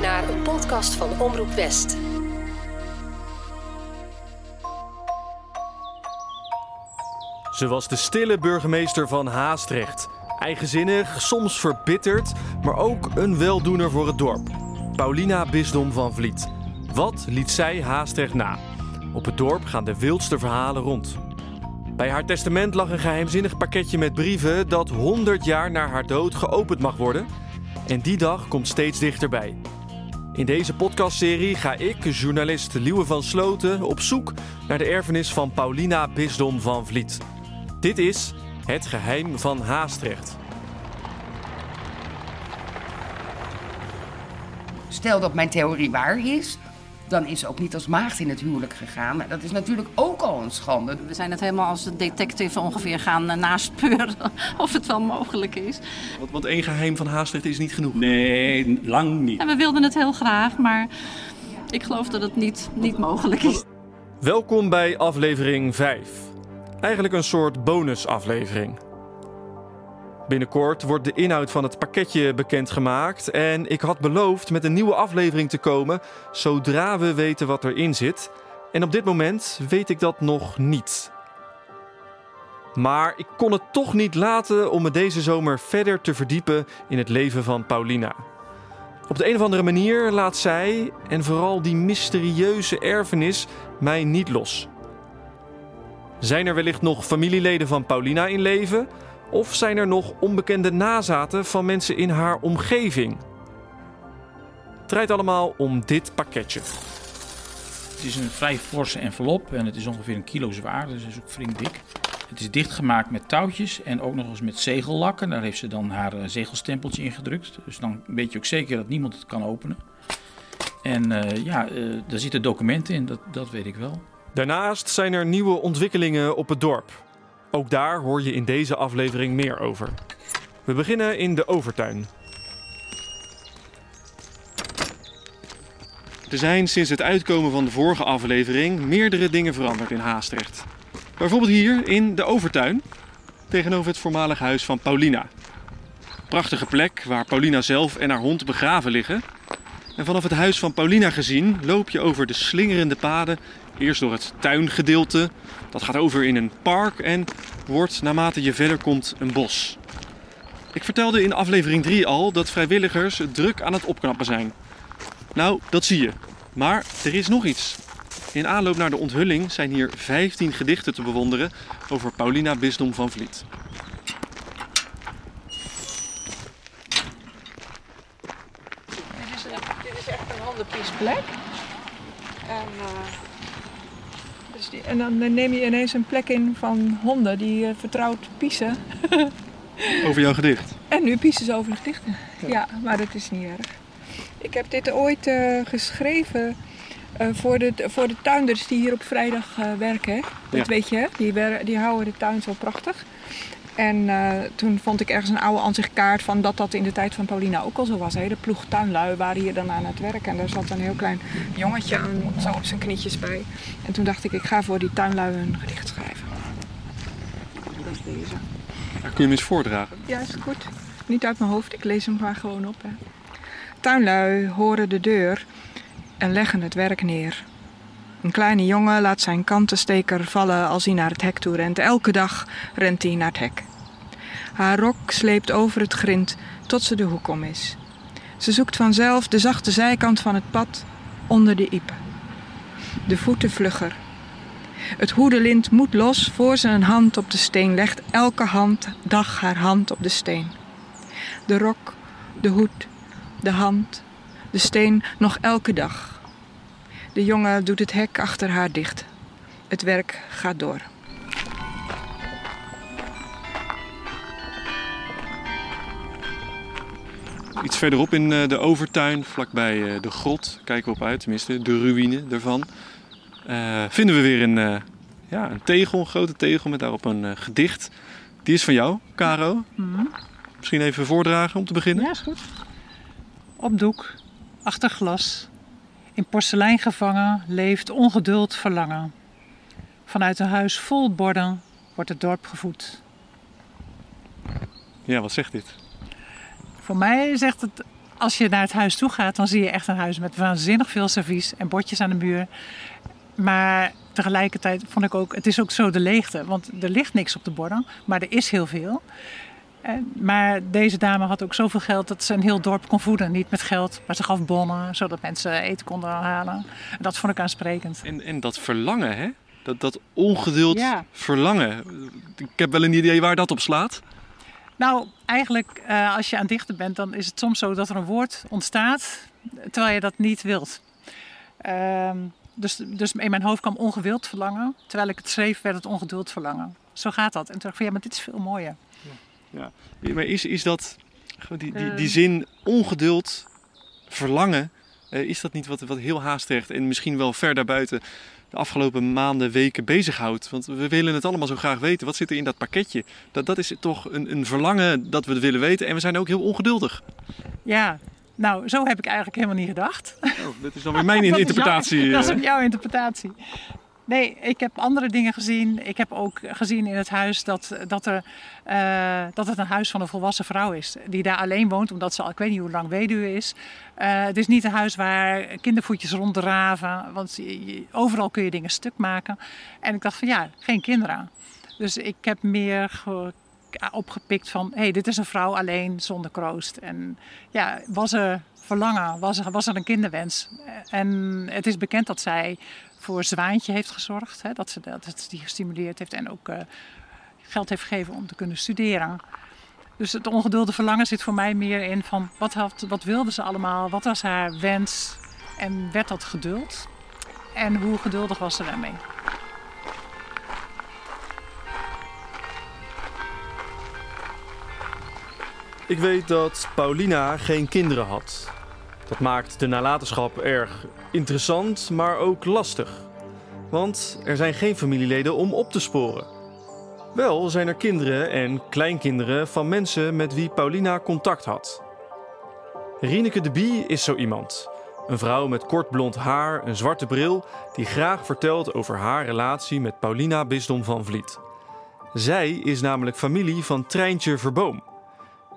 naar een podcast van Omroep West. Ze was de stille burgemeester van Haastrecht. Eigenzinnig, soms verbitterd, maar ook een weldoener voor het dorp. Paulina Bisdom van Vliet. Wat liet zij Haastrecht na? Op het dorp gaan de wildste verhalen rond. Bij haar testament lag een geheimzinnig pakketje met brieven dat 100 jaar na haar dood geopend mag worden. En die dag komt steeds dichterbij. In deze podcastserie ga ik, journalist Liewe van Sloten, op zoek naar de erfenis van Paulina Bisdom van Vliet. Dit is Het Geheim van Haastrecht. Stel dat mijn theorie waar is, dan is ze ook niet als maagd in het huwelijk gegaan. Dat is natuurlijk ook al een schande. We zijn het helemaal als detective ongeveer gaan eh, naspeuren of het wel mogelijk is. Want, want één geheim van Haastrecht is niet genoeg. Nee, lang niet. En we wilden het heel graag, maar ik geloof dat het niet, niet mogelijk is. Welkom bij aflevering 5. Eigenlijk een soort bonusaflevering. Binnenkort wordt de inhoud van het pakketje bekendgemaakt en ik had beloofd met een nieuwe aflevering te komen zodra we weten wat erin zit. En op dit moment weet ik dat nog niet. Maar ik kon het toch niet laten om me deze zomer verder te verdiepen in het leven van Paulina. Op de een of andere manier laat zij, en vooral die mysterieuze erfenis, mij niet los. Zijn er wellicht nog familieleden van Paulina in leven? Of zijn er nog onbekende nazaten van mensen in haar omgeving? Het draait allemaal om dit pakketje. Het is een vrij forse envelop en het is ongeveer een kilo zwaar, dus het is ook flink dik. Het is dichtgemaakt met touwtjes en ook nog eens met zegellakken. Daar heeft ze dan haar eh, zegelstempeltje in gedrukt. Dus dan weet je ook zeker dat niemand het kan openen. En uh, ja, uh, daar zitten documenten in, dat, dat weet ik wel. Daarnaast zijn er nieuwe ontwikkelingen op het dorp. Ook daar hoor je in deze aflevering meer over. We beginnen in de overtuin. Er zijn sinds het uitkomen van de vorige aflevering meerdere dingen veranderd in Haastrecht. Bijvoorbeeld hier in de overtuin, tegenover het voormalig huis van Paulina. Prachtige plek waar Paulina zelf en haar hond begraven liggen. En vanaf het huis van Paulina gezien loop je over de slingerende paden Eerst door het tuingedeelte. Dat gaat over in een park en wordt naarmate je verder komt een bos. Ik vertelde in aflevering 3 al dat vrijwilligers druk aan het opknappen zijn. Nou, dat zie je. Maar er is nog iets. In aanloop naar de onthulling zijn hier 15 gedichten te bewonderen over Paulina Bisdom van Vliet. Dit is, dit is echt een handenpiesplek. En, die, en dan neem je ineens een plek in van honden die uh, vertrouwd piezen. over jouw gedicht? En nu piezen ze over de gedichten. Ja. ja, maar dat is niet erg. Ik heb dit ooit uh, geschreven uh, voor, de, voor de tuinders die hier op vrijdag uh, werken. Dat ja. weet je, hè? Die, die houden de tuin zo prachtig. En uh, toen vond ik ergens een oude ansichtkaart van dat dat in de tijd van Paulina ook al zo was. Hè? De ploeg tuinlui waren hier dan aan het werk. En daar zat een heel klein jongetje aan, zo op zijn knietjes bij. En toen dacht ik, ik ga voor die tuinlui een gedicht schrijven. Dat is deze. Kun je hem eens voordragen? Ja, is goed. Niet uit mijn hoofd, ik lees hem maar gewoon op. Hè. Tuinlui horen de deur en leggen het werk neer. Een kleine jongen laat zijn kantensteker vallen als hij naar het hek toe rent. Elke dag rent hij naar het hek. Haar rok sleept over het grind tot ze de hoek om is. Ze zoekt vanzelf de zachte zijkant van het pad onder de iepen. De voeten vlugger. Het hoedelint moet los voor ze een hand op de steen legt. Elke hand dag haar hand op de steen. De rok, de hoed, de hand, de steen nog elke dag. De jongen doet het hek achter haar dicht. Het werk gaat door. Iets verderop in de overtuin, vlakbij de grot, kijken we op uit, tenminste de ruïne ervan. Uh, vinden we weer een, uh, ja, een tegel, een grote tegel met daarop een uh, gedicht. Die is van jou, Caro. Mm -hmm. Misschien even voordragen om te beginnen? Ja, is goed. Op doek, achter glas, in porselein gevangen leeft ongeduld verlangen. Vanuit een huis vol borden wordt het dorp gevoed. Ja, wat zegt dit? Voor mij zegt het als je naar het huis toe gaat, dan zie je echt een huis met waanzinnig veel servies en bordjes aan de muur. Maar tegelijkertijd vond ik ook, het is ook zo de leegte. Want er ligt niks op de borden, maar er is heel veel. Maar deze dame had ook zoveel geld dat ze een heel dorp kon voeden. Niet met geld, maar ze gaf bonnen, zodat mensen eten konden halen. En dat vond ik aansprekend. En, en dat verlangen, hè? Dat, dat ongeduld Ja. verlangen. Ik heb wel een idee waar dat op slaat. Nou, eigenlijk eh, als je aan het dichten bent, dan is het soms zo dat er een woord ontstaat terwijl je dat niet wilt. Ehm, dus, dus in mijn hoofd kwam ongewild verlangen. Terwijl ik het schreef, werd het ongeduld verlangen. Zo gaat dat. En toen dacht ik van ja, maar dit is veel mooier. Ja. Maar is, is dat, die, die, die Eh. zin ongeduld, verlangen, eh, is dat niet wat, wat heel haastrecht en misschien wel ver daarbuiten de afgelopen maanden, weken bezighoudt? Want we willen het allemaal zo graag weten. Wat zit er in dat pakketje? Dat, dat is toch een, een verlangen dat we het willen weten en we zijn ook heel ongeduldig. Ja, nou, zo heb ik eigenlijk helemaal niet gedacht. Oh, dat is dan weer mijn interpretatie. dat is eh. ook jouw interpretatie. Nee, ik heb andere dingen gezien. Ik heb ook gezien in het huis dat, dat, er, eh, dat het een huis van een volwassen vrouw is. Die daar alleen woont, omdat ze al ik weet niet hoe lang weduwe is. Eh, het is niet een huis waar kindervoetjes ronddraven. Want je- overal kun je dingen stuk maken. En ik dacht van ja, geen kinderen. Dus ik heb meer ge- opgepikt van... hé, hey, dit is een vrouw alleen, zonder kroost. En ja, was er verlangen? Was er, was er een kinderwens? En het is bekend dat zij voor Zwaantje heeft gezorgd. Hè, dat ze dat die gestimuleerd heeft en ook eh, geld heeft gegeven om te kunnen studeren. Dus het ongedulde verlangen zit voor mij meer in van wat, had, wat wilde ze allemaal? Wat was haar wens? En werd dat geduld? En hoe geduldig was ze daarmee? Ik weet dat Paulina geen kinderen had. Dat maakt de nalatenschap erg interessant, maar ook lastig. Want er zijn geen familieleden om op te sporen. Wel zijn er kinderen en kleinkinderen van mensen met wie Paulina contact had. Rieneke de Bie is zo iemand. Een vrouw met kort blond haar, een zwarte bril, die graag vertelt over haar relatie met Paulina Bisdom van Vliet. Zij is namelijk familie van Treintje Verboom.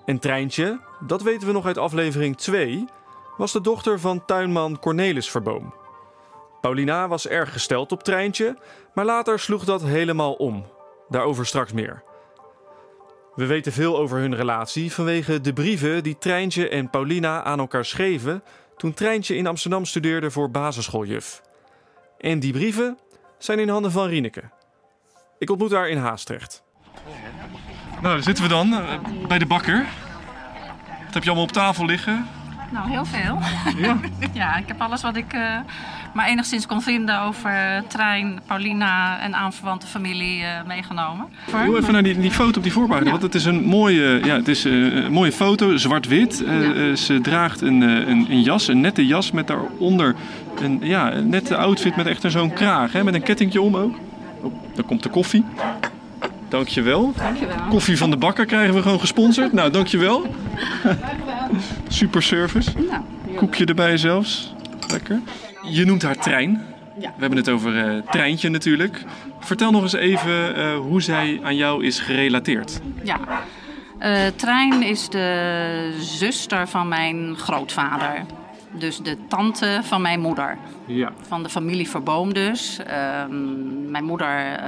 En Treintje, dat weten we nog uit aflevering 2, was de dochter van tuinman Cornelis Verboom. Paulina was erg gesteld op Treintje, maar later sloeg dat helemaal om. Daarover straks meer. We weten veel over hun relatie vanwege de brieven die Treintje en Paulina aan elkaar schreven toen Treintje in Amsterdam studeerde voor basisschooljuf. En die brieven zijn in handen van Rieneke. Ik ontmoet haar in Haastrecht. Nou, daar zitten we dan, eh, bij de bakker. Wat heb je allemaal op tafel liggen? Nou, heel veel. Ja. ja, ik heb alles wat ik eh, maar enigszins kon vinden over Trein, Paulina en aanverwante familie eh, meegenomen. Doe even naar die, die foto op die voorpagina, Ja. want het is een mooie, ja, het is, eh, een mooie foto, zwart-wit. Ja. ze draagt een, een, een jas, een nette jas met daaronder een, ja, een nette outfit met echt zo'n kraag, hè, met een kettingje om ook. Oh, daar komt de koffie. Dankjewel. Dankjewel. Koffie van de bakker krijgen we gewoon gesponsord. Nou, dankjewel. Super service. Nou, Koekje erbij zelfs. Lekker. Je noemt haar trein. Ja. We hebben het over eh, treintje natuurlijk. Vertel nog eens even eh, hoe zij aan jou is gerelateerd. Ja. Eh, Trein is de zuster van mijn grootvader. Dus de tante van mijn moeder. Ja. Van de familie Verboom dus. Ehm, mijn moeder,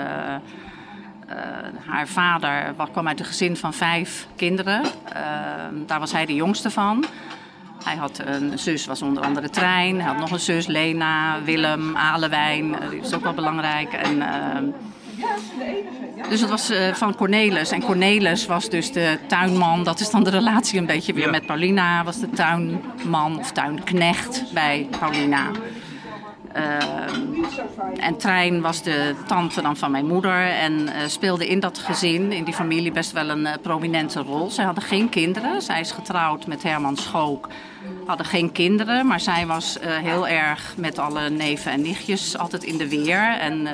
haar vader wa- kwam uit een gezin van vijf kinderen. Ehm, daar was hij de jongste van. Hij had een zus, was onder andere Trein. Hij had nog een zus, Lena, Willem, Alewijn. Eh, die is ook wel belangrijk. En, ehm, dus het was eh, van Cornelis. En Cornelis was dus de tuinman. Dat is dan de relatie een beetje weer Ja. met Paulina. Was de tuinman of tuinknecht bij Paulina. Ehm, en Trein was de tante dan van mijn moeder en eh, speelde in dat gezin, in die familie, best wel een eh, prominente rol. Zij hadden geen kinderen. Zij is getrouwd met Herman Schook. Hadden geen kinderen, maar zij was eh, heel erg met alle neven en nichtjes altijd in de weer. En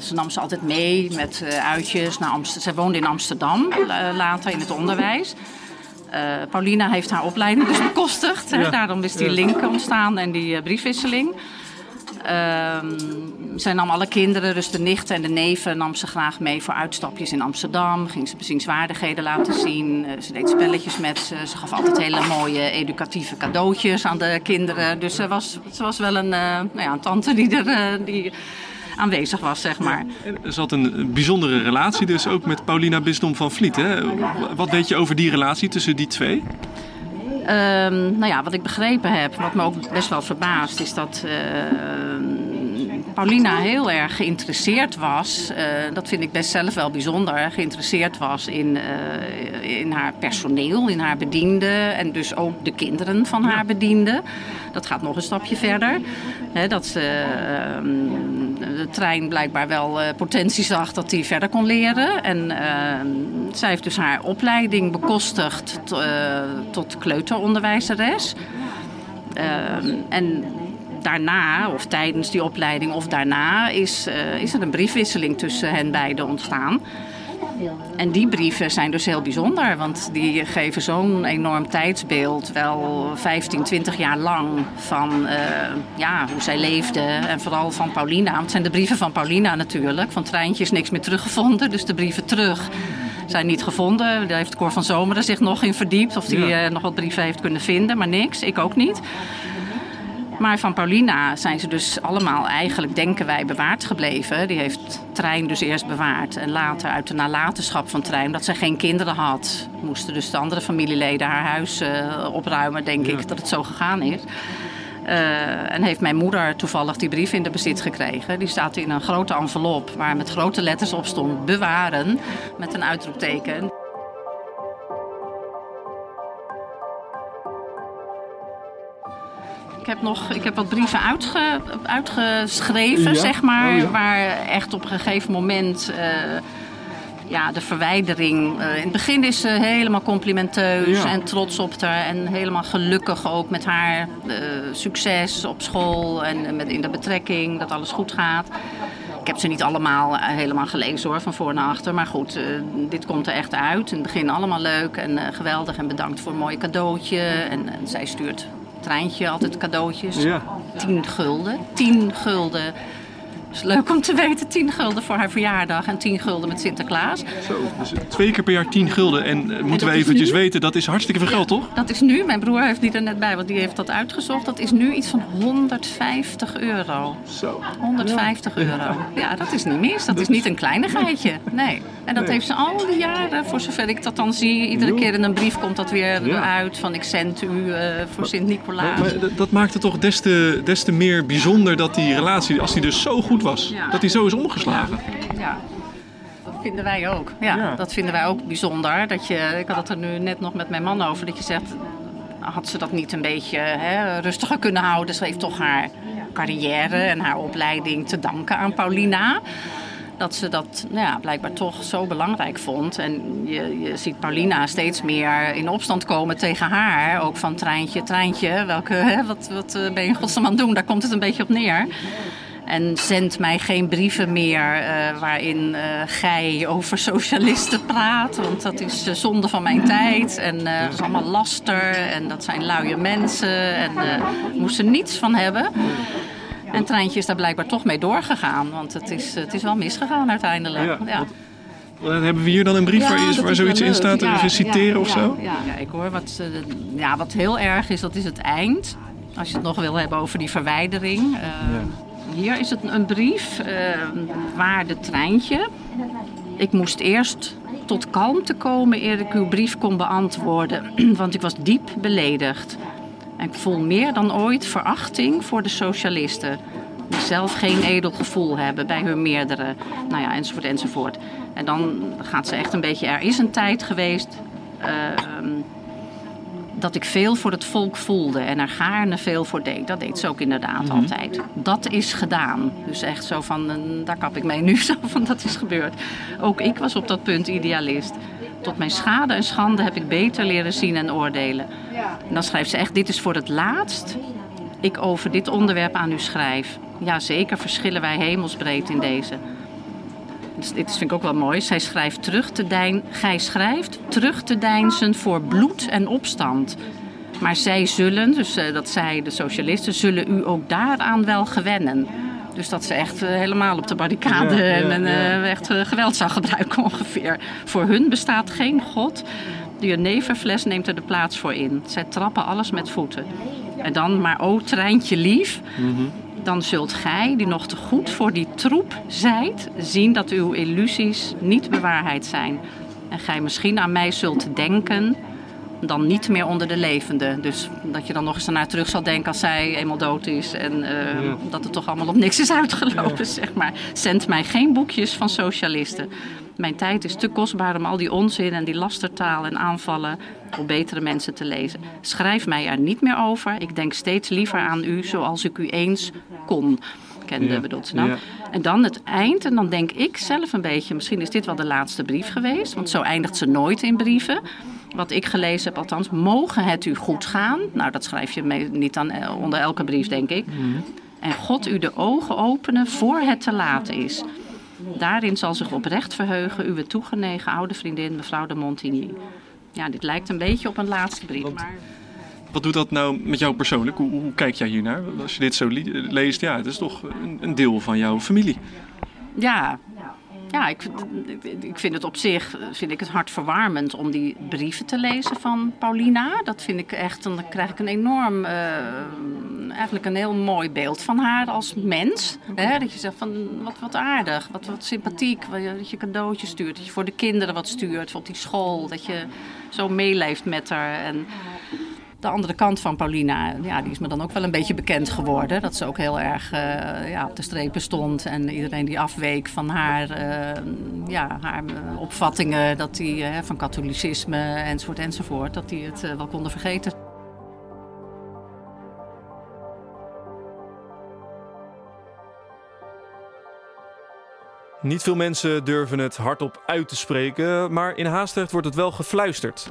ze nam ze altijd mee met uitjes naar Amsterdam. Zij woonde in Amsterdam later in het onderwijs. Eh, Paulina heeft haar opleiding dus bekostigd. Hè? Daarom is die link ontstaan en die eh, briefwisseling. Ehm, zij nam alle kinderen, dus de nichten en de neven, nam ze graag mee voor uitstapjes in Amsterdam. Ging ze bezienswaardigheden laten zien. Eh, ze deed spelletjes met ze. Ze gaf altijd hele mooie educatieve cadeautjes aan de kinderen. Dus ze was, ze was wel een, nou ja, een tante die er... die aanwezig was, zeg maar. En Ze had een bijzondere relatie dus ook met Paulina Bisdom van Vliet. Hè? Wat weet je over die relatie tussen die twee? Ehm, nou ja, wat ik begrepen heb, wat me ook best wel verbaast, is dat ehm, Paulina heel erg geïnteresseerd was. eh, dat vind ik best zelf wel bijzonder. Geïnteresseerd was in, eh, in haar personeel, in haar bedienden en dus ook de kinderen van haar bedienden. Dat gaat nog een stapje verder. Hè, dat ze, ehm, de trein blijkbaar wel eh, potentie zag dat hij verder kon leren. En ehm, zij heeft dus haar opleiding bekostigd tot kleuteronderwijzeres. Ehm, en daarna, of tijdens die opleiding of daarna, is, eh, is er een briefwisseling tussen hen beiden ontstaan. En die brieven zijn dus heel bijzonder, want die geven zo'n enorm tijdsbeeld, wel 15, 20 jaar lang, van eh, ja, hoe zij leefde. En vooral van Paulina, want het zijn de brieven van Paulina natuurlijk. Van Treintje is niks meer teruggevonden, dus de brieven terug zijn niet gevonden. Daar heeft Cor van Zomeren zich nog in verdiept, of hij Ja. eh, nog wat brieven heeft kunnen vinden, maar niks. Ik ook niet. Maar van Paulina zijn ze dus allemaal eigenlijk, denken wij, bewaard gebleven. Die heeft Trein dus eerst bewaard. En later uit de nalatenschap van Trein, dat zij geen kinderen had... moesten dus de andere familieleden haar huis eh, opruimen, denk ik, dat het zo gegaan is. Eh, en heeft mijn moeder toevallig die brief in de bezit gekregen. Die staat in een grote envelop waar met grote letters op stond... bewaren, met een uitroepteken. Heb nog ik heb wat brieven uitge, uitgeschreven, Ja? zeg maar. Oh, ja. Waar echt op een gegeven moment eh, ja, de verwijdering. eh, in het begin is ze helemaal complimenteus Ja. en trots op haar. En helemaal gelukkig ook met haar eh, succes op school en met, in de betrekking, dat alles goed gaat. Ik heb ze niet allemaal helemaal gelezen hoor, van voor naar achter. Maar goed, dit komt er echt uit. In het begin allemaal leuk en geweldig. En bedankt voor een mooi cadeautje. En, en zij stuurt Treintje altijd cadeautjes. Ja. 10 gulden. 10 gulden. Is leuk om te weten. 10 gulden voor haar verjaardag en 10 gulden met Sinterklaas. Zo, dus twee keer per jaar 10 gulden. En eh, moeten we eventjes nu? weten, dat is hartstikke veel geld, toch? Dat is nu, mijn broer heeft die er net bij, want die heeft dat uitgezocht. Dat is nu iets van 150 euro. Zo. 150 euro. Ja, dat is niet mis. Dat is niet een kleinigheidje. Nee. En dat Nee. heeft ze al die jaren, voor zover ik dat dan zie. Iedere keer in een brief komt dat weer Ja. uit. Van ik zend u eh, voor Sint-Nicolaas. Maar dat- dat maakt het toch des te, des te meer bijzonder dat die relatie, als die dus zo goed was, Ja. dat die zo is omgeslagen. Ja. Dat vinden wij ook. Ja, dat vinden wij ook bijzonder. Dat je, ik had het er nu net nog met mijn man over. Dat je zegt, had ze dat niet een beetje hè, rustiger kunnen houden? Ze heeft toch haar carrière en haar opleiding te danken aan Paulina. Dat ze dat nou ja, blijkbaar toch zo belangrijk vond. En je, je ziet Paulina steeds meer in opstand komen tegen haar. Ook van treintje, treintje. Welke, hè, wat, wat eh, ben je in godsnaam aan het doen? Daar komt het een beetje op neer. En zend mij geen brieven meer eh, waarin eh, gij over socialisten praat. Want dat is zonde van mijn tijd. En eh, dat is allemaal laster. En dat zijn luie mensen. En eh moest er niets van hebben. En Treintje is daar blijkbaar toch mee doorgegaan. Want het is, het is wel misgegaan uiteindelijk. Ja, Ja. Dan hebben we hier dan een brief waar, is, dat waar is zoiets in staat, Ja, even citeren ja, of ja, zo? Ja, kijk hoor, wat, ja, wat heel erg is, dat is het eind. Als je het nog wil hebben over die verwijdering. Eh, Hier is het een brief, eh, waarde treintje. Ik moest eerst tot kalmte komen eer ik uw brief kon beantwoorden. Want ik was diep beledigd. Ik voel meer dan ooit verachting voor de socialisten. Die zelf geen edel gevoel hebben bij hun meerdere. Nou ja, enzovoort, enzovoort. En dan gaat ze echt een beetje... Er is een tijd geweest... ehm, dat ik veel voor het volk voelde en er gaarne veel voor deed. Dat deed ze ook inderdaad altijd. Dat is gedaan. Dus echt zo van, eh, daar kap ik mee nu, zo van dat is gebeurd. Ook ik was op dat punt idealist. Tot mijn schade en schande heb ik beter leren zien en oordelen. En dan schrijft ze echt, dit is voor het laatst ik over dit onderwerp aan u schrijf. Ja, zeker verschillen wij hemelsbreed in deze. Dus dit vind ik ook wel mooi. Zij schrijft terug te dein, gij schrijft terug te deinzen voor bloed en opstand. Maar zij zullen, dus eh, dat zij, de socialisten, zullen u ook daaraan wel gewennen. Dus dat ze echt eh, helemaal op de barricade Ja, ja, en ja. eh, echt geweld zou gebruiken ongeveer. Voor hun bestaat geen God. De jeneverfles neemt er de plaats voor in. Zij trappen alles met voeten. En dan, maar o treintje lief, dan zult gij, die nog te goed voor die troep zijt, zien dat uw illusies niet bewaarheid zijn. En gij misschien aan mij zult denken, dan niet meer onder de levenden. Dus dat je dan nog eens ernaar terug zal denken als zij eenmaal dood is. En eh, dat het toch allemaal op niks is uitgelopen, zeg maar. Zend mij geen boekjes van socialisten. Mijn tijd is te kostbaar om al die onzin en die lastertaal en aanvallen op betere mensen te lezen. Schrijf mij er niet meer over. Ik denk steeds liever aan u zoals ik u eens kon. Kende Ja, bedoelt ze dan. ja. En dan het eind. En dan denk ik zelf een beetje, misschien is dit wel de laatste brief geweest. Want zo eindigt ze nooit in brieven. Wat ik gelezen heb althans. Mogen het u goed gaan? Nou, dat schrijf je mee- niet aan, eh, onder elke brief, denk ik. En God u de ogen openen voor het te laat is. Daarin zal zich oprecht verheugen uw toegenegen oude vriendin mevrouw de Montigny. Ja, dit lijkt een beetje op een laatste brief. Maar... Wat doet dat nou met jou persoonlijk? Hoe, hoe kijk jij hiernaar? Als je dit zo leest, ja, het is toch een, een deel van jouw familie. Ja, ja ik, vind- ik vind het op zich vind ik het hartverwarmend om die brieven te lezen van Paulina. Dat vind ik echt, dan krijg ik een enorm, eh, eigenlijk een heel mooi beeld van haar als mens. Hè? Dat je zegt van wat, wat aardig, wat, wat sympathiek, dat je cadeautjes stuurt. Dat je voor de kinderen wat stuurt, op die school. Dat je zo meeleeft met haar. En, de andere kant van Paulina, ja, die is me dan ook wel een beetje bekend geworden. Dat ze ook heel erg eh, ja, op de strepen stond. En iedereen die afweek van haar, eh, ja, haar eh, opvattingen dat die, van katholicisme enzovoort enzovoort, dat die het wel konden vergeten. Niet veel mensen durven het hardop uit te spreken, maar in Haastrecht wordt het wel gefluisterd.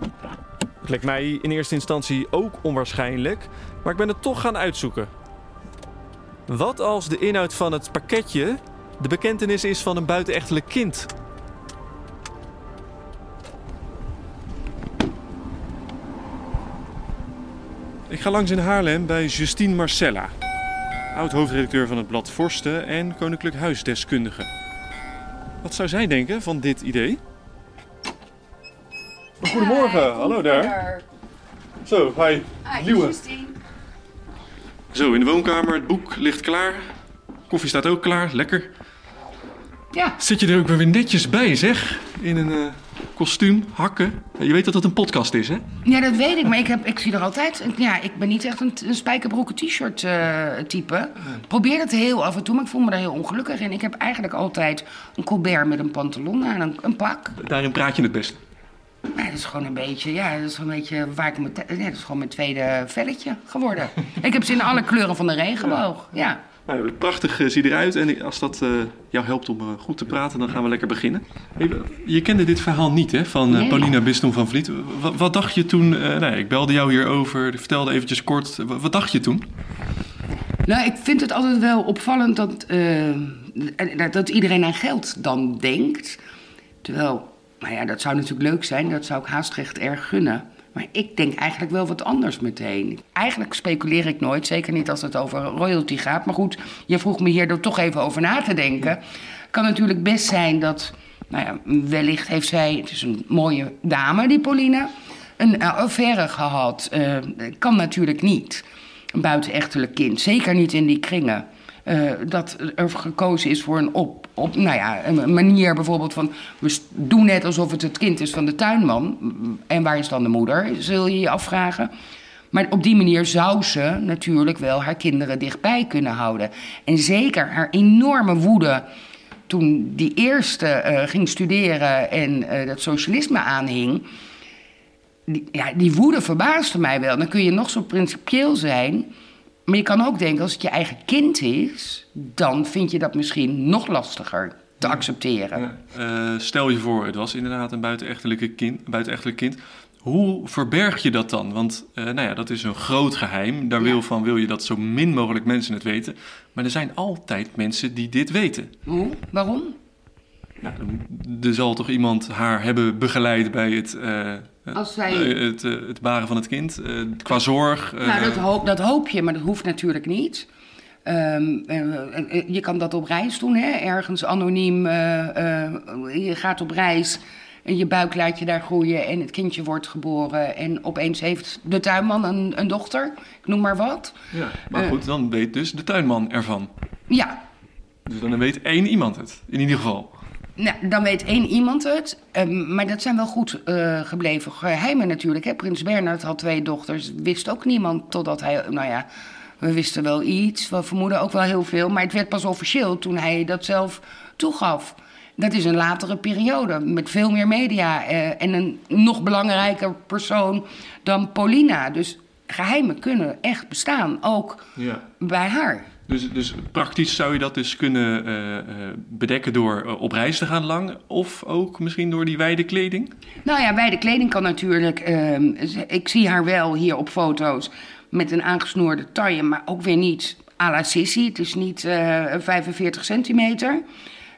Het mij in eerste instantie ook onwaarschijnlijk, maar ik ben het toch gaan uitzoeken. Wat als de inhoud van het pakketje de bekentenis is van een buitenechtelijk kind? Ik ga langs in Haarlem bij Justine Marcella, oud-hoofdredacteur van het blad Vorsten en Koninklijk Huisdeskundige. Wat zou zij denken van dit idee? Goedemorgen, hallo daar. Zo, hi. Liewe. Zo, in de woonkamer, het boek ligt klaar. Koffie staat ook klaar, lekker. Ja. Zit je er ook weer netjes bij, zeg? In een eh, kostuum, hakken. Je weet dat dat een podcast is, hè? Ja, dat weet ik, maar ik, heb, ik zie er altijd... Ja, ik ben niet echt een, een spijkerbroeken t-shirt eh, type. Ik probeer dat heel af en toe, maar ik voel me daar heel ongelukkig in. Ik heb eigenlijk altijd een colbert met een pantalon aan, een, een pak. Daarin praat je het best. Maar dat is gewoon een beetje, ja, dat is gewoon een beetje waar ik mijn, te- ja, dat is gewoon mijn tweede velletje geworden. ik heb ze in alle kleuren van de regenboog, ja. Nou, prachtig eh, zie je eruit. En als dat eh, jou helpt om eh, goed te praten, dan gaan we lekker beginnen. Je kende dit verhaal niet, hè? Van eh, Nee. Paulina van Vliet. Wat, wat dacht je toen? eh, nee, ik belde jou hierover. Ik vertelde eventjes kort. Wat, wat dacht je toen? Nou, ik vind het altijd wel opvallend dat, eh, dat- dat iedereen aan geld dan denkt. Terwijl, nou ja, dat zou natuurlijk leuk zijn. Dat zou ik Haastrecht erg gunnen. Maar ik denk eigenlijk wel wat anders meteen. Eigenlijk speculeer ik nooit, zeker niet als het over royalty gaat. Maar goed, je vroeg me hier er toch even over na te denken. Kan natuurlijk best zijn dat, nou ja, wellicht heeft zij, het is een mooie dame, die Pauline, een eh, affaire gehad. Eh, kan natuurlijk niet een buitenechtelijk kind. Zeker niet in die kringen. Eh, dat er gekozen is voor een, op, op, nou ja, een manier bijvoorbeeld van... we doen net alsof het het kind is van de tuinman. En waar is dan de moeder, zul je je afvragen. Maar op die manier zou ze natuurlijk wel haar kinderen dichtbij kunnen houden. En zeker haar enorme woede toen die eerste eh, ging studeren en eh, dat socialisme aanhing... Ja, die woede verbaasde mij wel. Dan kun je nog zo principieel zijn. Maar je kan ook denken, als het je eigen kind is, dan vind je dat misschien nog lastiger te accepteren. Eh, stel je voor, het was inderdaad een buitenechtelijk kind. buitenechtelijk kind. Hoe verberg je dat dan? Want eh, nou ja, dat is een groot geheim. Daar wil, van, wil je dat zo min mogelijk mensen het weten. Maar er zijn altijd mensen die dit weten. Hoe? Waarom? Dan- er zal toch iemand haar hebben begeleid bij het, eh, Als zij... Het, eh, het baren van het kind, eh, qua zorg. Nou, dat hoop, dat hoop je, maar dat hoeft natuurlijk niet. Ehm, eh, eh, je kan dat op reis doen, hè? ergens anoniem. je gaat op reis en je buik laat je daar groeien en het kindje wordt geboren. En opeens heeft de tuinman een, een dochter, ik noem maar wat. ja. Maar goed, dan weet dus de tuinman ervan. Ja, Dus dan weet één iemand het, in ieder geval. Nou, dan weet één iemand het. Ehm, maar dat zijn wel goed eh, gebleven geheimen natuurlijk. Hè? Prins Bernhard had twee dochters. Wist ook niemand totdat hij... Nou ja, we wisten wel iets. We vermoeden ook wel heel veel. Maar het werd pas officieel toen hij dat zelf toegaf. Dat is een latere periode. Met veel meer media. eh, en een nog belangrijker persoon dan Paulina. Dus geheimen kunnen echt bestaan. Ook Ja. bij haar. Dus, dus praktisch zou je dat dus kunnen eh, eh, bedekken door eh, op reis te gaan lang. Of ook misschien door die wijde kleding. Nou ja, bij de kleding kan natuurlijk. ehm, ik zie haar wel hier op foto's met een aangesnoerde taille, maar ook weer niet à la Sissy. Het is niet eh, 45 centimeter.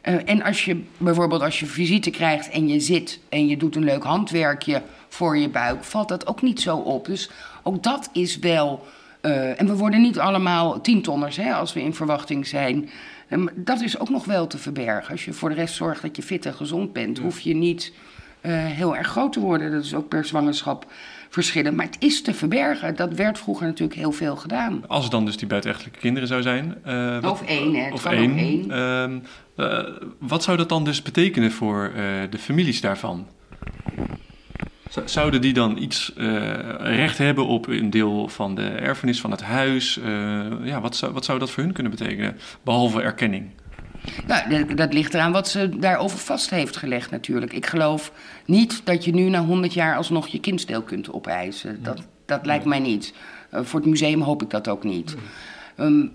En als je bijvoorbeeld als je visite krijgt en je zit en je doet een leuk handwerkje voor je buik, valt dat ook niet zo op. Dus ook dat is wel. Eh, en we worden niet allemaal tientonners hè, als we in verwachting zijn. Ehm, dat is ook nog wel te verbergen. Als je voor de rest zorgt dat je fit en gezond bent, hoef je niet eh, heel erg groot te worden. Dat is ook per zwangerschap verschillend. Maar het is te verbergen. Dat werd vroeger natuurlijk heel veel gedaan. Als het dan dus die buitenechtelijke kinderen zou zijn. eh, wat- Of één, hè. Of één. één. Ehm, eh, wat zou dat dan dus betekenen voor eh, de families daarvan? Zouden die dan iets eh, recht hebben op een deel van de erfenis van het huis? Eh, ja, wat zou, wat zou dat voor hun kunnen betekenen? Behalve erkenning. Nou, dat, ligt eraan wat ze daarover vast heeft gelegd natuurlijk. Ik geloof niet dat je nu na 100 jaar alsnog je kindsdeel kunt opeisen. Dat, dat lijkt mij niet. Eh, voor het museum hoop ik dat ook niet. Ehm,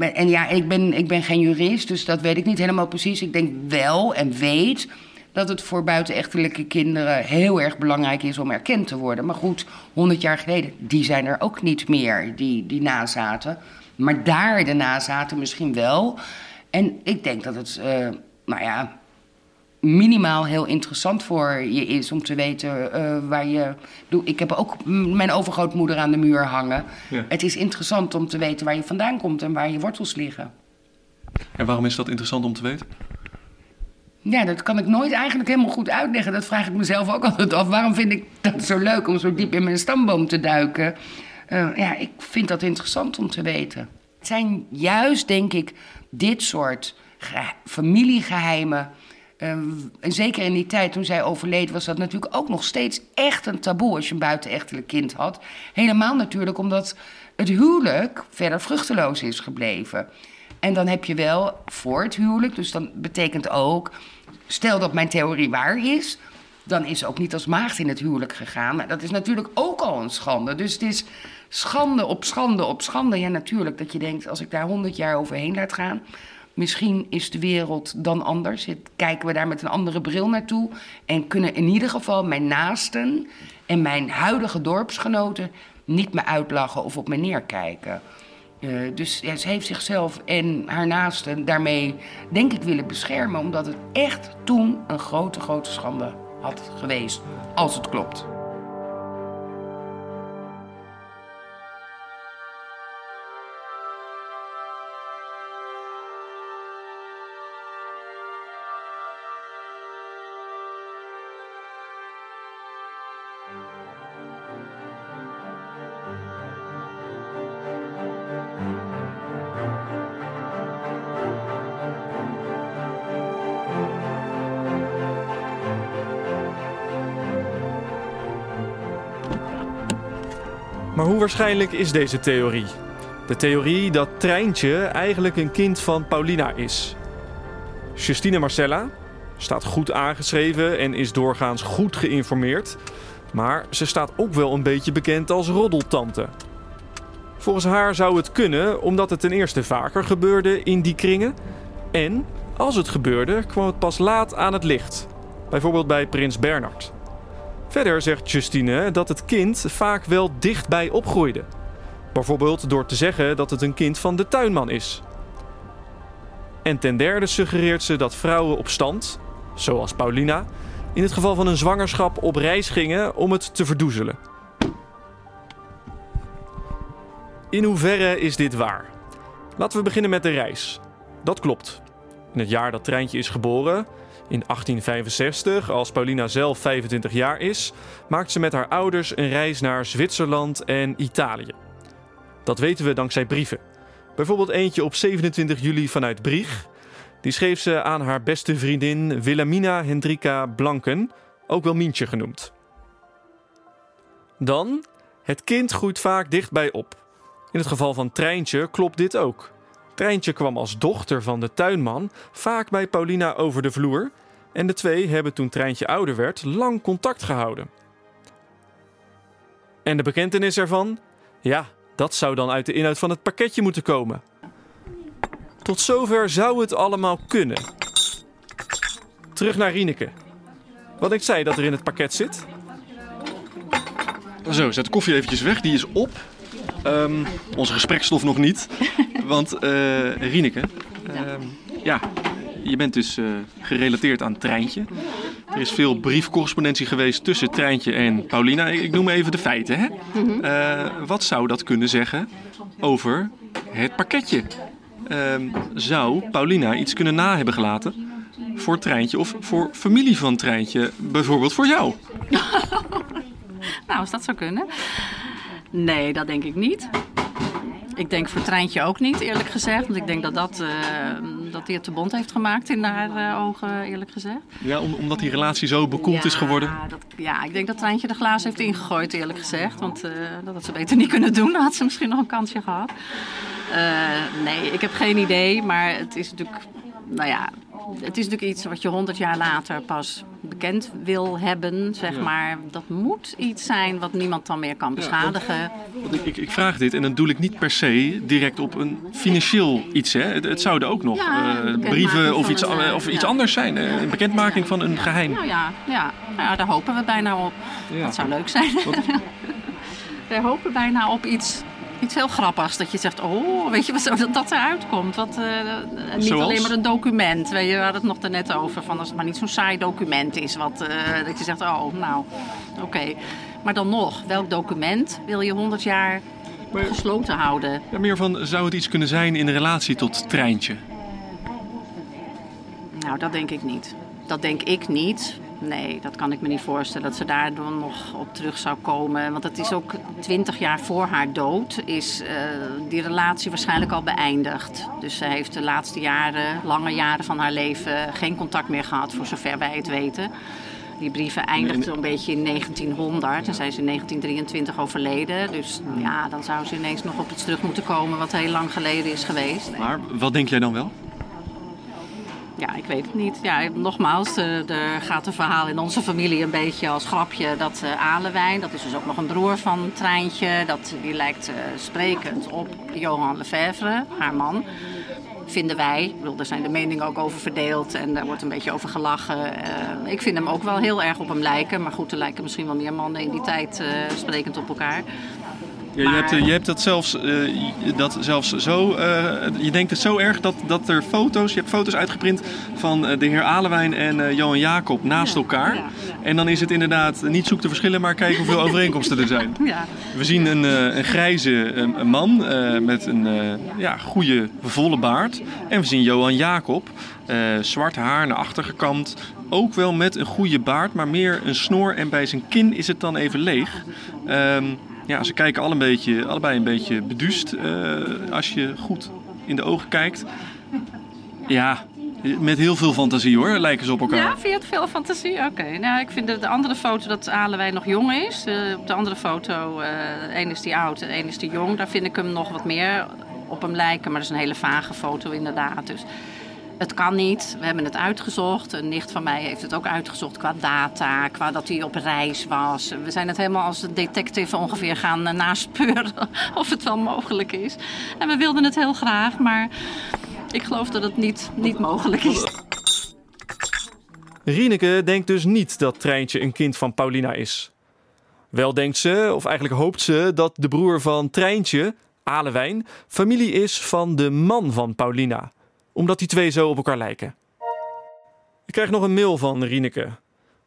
en ja, ik ben, ik ben geen jurist, dus dat weet ik niet helemaal precies. Ik denk wel en weet dat het voor buitenechtelijke kinderen heel erg belangrijk is om erkend te worden. Maar goed, 100 jaar geleden, die zijn er ook niet meer, die, die nazaten. Maar daar de nazaten misschien wel. En ik denk dat het, eh, nou ja, minimaal heel interessant voor je is om te weten eh, waar je. Doe- Ik heb ook mijn overgrootmoeder aan de muur hangen. Ja. Het is interessant om te weten waar je vandaan komt en waar je wortels liggen. En waarom is dat interessant om te weten? Ja, dat kan ik nooit eigenlijk helemaal goed uitleggen. Dat vraag ik mezelf ook altijd af. Waarom vind ik dat zo leuk om zo diep in mijn stamboom te duiken? Eh, ja, ik vind dat interessant om te weten. Het zijn juist, denk ik, dit soort ge- familiegeheimen. eh, en zeker in die tijd toen zij overleed, was dat natuurlijk ook nog steeds echt een taboe als je een buitenechtelijk kind had. Helemaal natuurlijk omdat het huwelijk verder vruchteloos is gebleven. En dan heb je wel voor het huwelijk, dus dan betekent ook, stel dat mijn theorie waar is, dan is ze ook niet als maagd in het huwelijk gegaan. Nou, dat is natuurlijk ook al een schande. Dus het is schande op schande op schande. Ja, natuurlijk dat je denkt, als ik daar honderd jaar overheen laat gaan, misschien is de wereld dan anders. Kijken we daar met een andere bril naartoe en kunnen in ieder geval mijn naasten en mijn huidige dorpsgenoten niet me uitlachen of op me neerkijken. Eh, dus ze heeft zichzelf en haar naasten daarmee, denk ik, willen beschermen. Omdat het echt toen een grote, grote schande had geweest. Als het klopt. Waarschijnlijk is deze theorie? De theorie dat Treintje eigenlijk een kind van Paulina is. Justine Marcella staat goed aangeschreven en is doorgaans goed geïnformeerd. Maar ze staat ook wel een beetje bekend als roddeltante. Volgens haar zou het kunnen omdat het ten eerste vaker gebeurde in die kringen. En als het gebeurde, kwam het pas laat aan het licht. Bijvoorbeeld bij prins Bernhard. Verder zegt Justine dat het kind vaak wel dichtbij opgroeide. Bijvoorbeeld door te zeggen dat het een kind van de tuinman is. En ten derde suggereert ze dat vrouwen op stand, zoals Paulina, in het geval van een zwangerschap op reis gingen om het te verdoezelen. In hoeverre is dit waar? Laten we beginnen met de reis. Dat klopt. In het jaar dat Treintje is geboren, in 1865, als Paulina zelf 25 jaar is, maakt ze met haar ouders een reis naar Zwitserland en Italië. Dat weten we dankzij brieven. Bijvoorbeeld eentje op 27 juli vanuit Brieg. Die schreef ze aan haar beste vriendin Wilhelmina Hendrika Blanken, ook wel Mientje genoemd. Dan, het kind groeit vaak dichtbij op. In het geval van Treintje klopt dit ook. Treintje kwam als dochter van de tuinman vaak bij Paulina over de vloer. En de twee hebben toen Treintje ouder werd lang contact gehouden. En de bekentenis ervan? Ja, dat zou dan uit de inhoud van het pakketje moeten komen. Tot zover zou het allemaal kunnen. Terug naar Rieneke. Wat ik zei dat er in het pakket zit? Zo, zet de koffie eventjes weg. Die is op. Ehm, onze gesprekstof nog niet. Want eh Rieneke, ehm, ja, je bent dus eh, gerelateerd aan Treintje. Er is veel briefcorrespondentie geweest tussen Treintje en Paulina. Ik, noem even de feiten. Hè? Eh, wat zou dat kunnen zeggen over het pakketje? Ehm, zou Paulina iets kunnen na hebben gelaten voor Treintje of voor familie van Treintje? Bijvoorbeeld voor jou? Nou, als dat zou kunnen. Nee, dat denk ik niet. Ik denk voor Treintje ook niet, eerlijk gezegd. Want ik denk dat dat, eh dat hij het te bond heeft gemaakt in haar eh, ogen, eerlijk gezegd. Ja, om- omdat die relatie zo bekoeld is geworden. Ja, dat, ja, ik denk dat Treintje de glazen heeft ingegooid, eerlijk gezegd. Want eh, dat had ze beter niet kunnen doen. Dan had ze misschien nog een kansje gehad. Eh, nee, ik heb geen idee. Maar het is natuurlijk... Nou ja, het is natuurlijk iets wat je honderd jaar later pas bekend wil hebben, zeg Ja. maar. Dat moet iets zijn wat niemand dan meer kan beschadigen. Want ik, ik, ik vraag dit en dan doe ik niet per se direct op een financieel iets. Hè. Het, het zouden ook nog Ja, eh, brieven of iets, een, eh, of iets anders zijn. eh, een bekendmaking van een geheim. Nou ja, ja. Nou ja, daar hopen we bijna op. Dat zou leuk zijn. we hopen bijna op iets, iets heel grappigs. Dat je zegt, oh, weet je wat zo- dat, dat eruit komt. Wat, eh, niet Zoals? alleen maar een document. Weet je, we hadden het nog daarnet over. Van als het maar niet zo'n saai document is. Wat, eh, dat je zegt, oh, nou, oké. Maar dan nog, welk document wil je 100 jaar Maar- gesloten houden? Ja, meer van, zou het iets kunnen zijn in relatie tot Treintje? Nou, dat denk ik niet. Dat denk ik niet. Nee, dat kan ik me niet voorstellen dat ze daardoor nog op terug zou komen. Want het is ook twintig jaar voor haar dood is eh, die relatie waarschijnlijk al beëindigd. Dus ze heeft de laatste jaren, lange jaren van haar leven geen contact meer gehad, voor zover wij het weten. Die brieven eindigden een beetje in 1900 en zij is in 1923 overleden. Dus ja, dan zou ze ineens nog op iets terug moeten komen wat heel lang geleden is geweest. Maar wat denk jij dan wel? Ja, ik weet het niet. Ja, nogmaals, eh, er gaat een verhaal in onze familie een beetje als grapje dat uh, Alewijn, dat is dus ook nog een broer van Treintje, dat, die lijkt uh, sprekend op Johan Lefebvre, haar man. Vinden wij. Bedoel, daar zijn de meningen ook over verdeeld en daar wordt een beetje over gelachen. Ik vind hem ook wel heel erg op hem lijken, maar goed, er lijken misschien wel meer mannen in die tijd sprekend op elkaar. Ja, je, hebt, je hebt dat zelfs, uh, dat zelfs zo. Uh, je denkt het zo erg dat, dat er foto's. Je hebt foto's uitgeprint van de heer Alewijn en Johan Jacob naast ja, elkaar. Ja. En dan is het inderdaad niet zoek te verschillen, maar kijken hoeveel overeenkomsten er zijn. Ja. We zien een, een grijze een man met een ja, goede, volle baard. En we zien Johan Jacob, zwart haar naar achter gekamd. Ook wel met een goede baard, maar meer een snor. En bij zijn kin is het dan even leeg. Um, ja, ze kijken alle een beetje, allebei een beetje beduust uh, als je goed in de ogen kijkt. Ja, met heel veel fantasie hoor, lijken ze op elkaar. Ja, vind het veel fantasie? Oké, nou ik vind de, de, andere foto dat Alewijn nog jong is. Uh, op de andere foto, uh, één is die oud en één is die jong. Daar vind ik hem nog wat meer op hem lijken, maar dat is een hele vage foto inderdaad. Dus het kan niet. We hebben het uitgezocht. Een nicht van mij heeft het ook uitgezocht qua data, qua dat hij op reis was. We zijn het helemaal als detective ongeveer gaan uh, naspeuren of het wel mogelijk is. En we wilden het heel graag, maar ik geloof dat het niet, niet mogelijk is. Rieneke denkt dus niet dat Treintje een kind van Paulina is. Wel denkt ze, of eigenlijk hoopt ze, dat de broer van Treintje, Alewijn, familie is van de man van Paulina omdat die twee zo op elkaar lijken. Ik krijg nog een mail van Rieneke.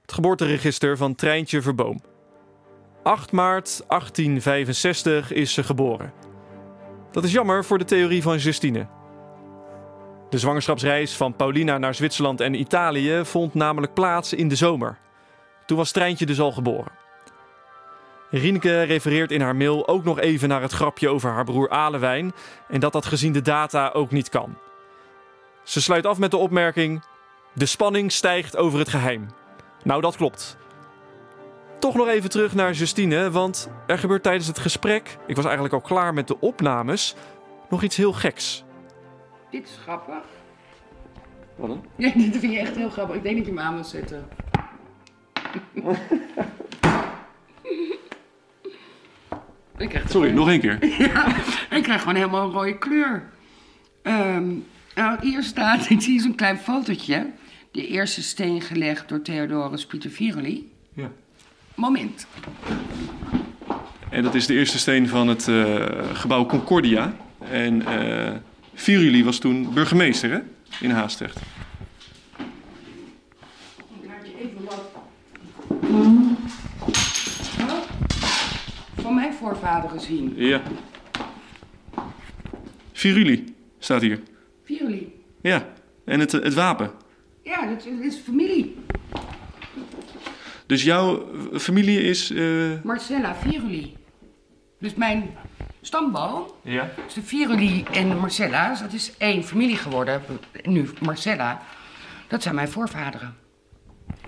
Het geboorteregister van Treintje Verboom. 8 maart 1865 is ze geboren. Dat is jammer voor de theorie van Justine. De zwangerschapsreis van Paulina naar Zwitserland en Italië vond namelijk plaats in de zomer. Toen was Treintje dus al geboren. Rienke refereert in haar mail ook nog even naar het grapje over haar broer Alewijn en dat dat gezien de data ook niet kan. Ze sluit af met de opmerking: De spanning stijgt over het geheim. Nou, dat klopt. Toch nog even terug naar Justine, want er gebeurt tijdens het gesprek, ik was eigenlijk al klaar met de opnames, nog iets heel geks. Dit is grappig. Wat dan? Ja, dit vind je echt heel grappig. Ik denk dat je hem aan moet zetten. ik krijg Sorry, nog één keer. Ik krijg gewoon helemaal een rode kleur. Ehm, nou, hier staat, ik zie zo'n klein fotootje. De eerste steen gelegd door Theodorus Pieter Viruli. Ja. Moment. En dat is de eerste steen van het eh, gebouw Concordia. En eh Viruli was toen burgemeester hè? in Haastrecht. Ik laat je even wat... Van mijn voorvaderen zien. Ja. Viruli staat hier. Viruli. Ja. En het, het wapen. Ja, dat is, dat is familie. Dus jouw familie is. eh, Marcella Viruli. Dus mijn stamboom, Ja. dus de Viruli en de Marcella's, dat is één familie geworden. Nu Marcella. Dat zijn mijn voorvaderen.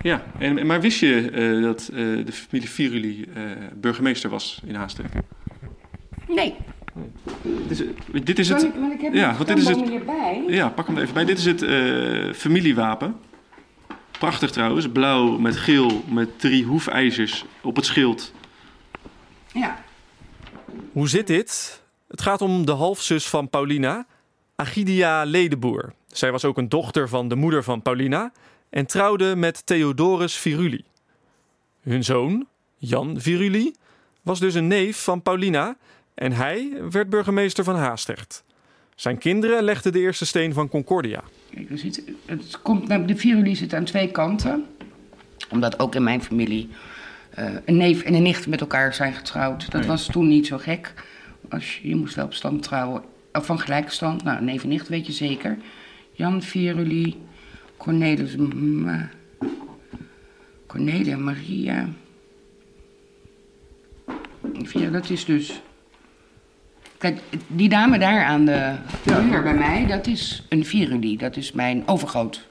Ja. En, maar wist je eh, dat eh, de familie Viruli eh, burgemeester was in Haastrecht? Nee, Dit is, dit is want het. ik, want ik heb ja, want dit is het- stamboom hierbij. Ja, pak hem er even bij. Dit is het eh, familiewapen. Prachtig trouwens. Blauw met geel met drie hoefijzers op het schild. Ja. Hoe zit dit? Het gaat om de halfzus van Paulina, Agidia Ledeboer. Zij was ook een dochter van de moeder van Paulina en trouwde met Theodorus Viruli. Hun zoon, Jan Viruli, was dus een neef van Paulina en hij werd burgemeester van Haastrecht. Zijn kinderen legden de eerste steen van Concordia. Kijk, het komt, nou, de Viruli zit aan twee kanten. Omdat ook in mijn familie eh, een neef en een nicht met elkaar zijn getrouwd. Dat was toen niet zo gek. Als je, je moest wel op stand trouwen. Of van gelijke stand. Nou, neef en nicht weet je zeker. Jan Viruli, Cornelis... Ma, Cornelia Maria... Ja, dat is dus... Kijk, die dame daar aan de deur bij mij, dat is een Viruli. Dat is mijn overgroot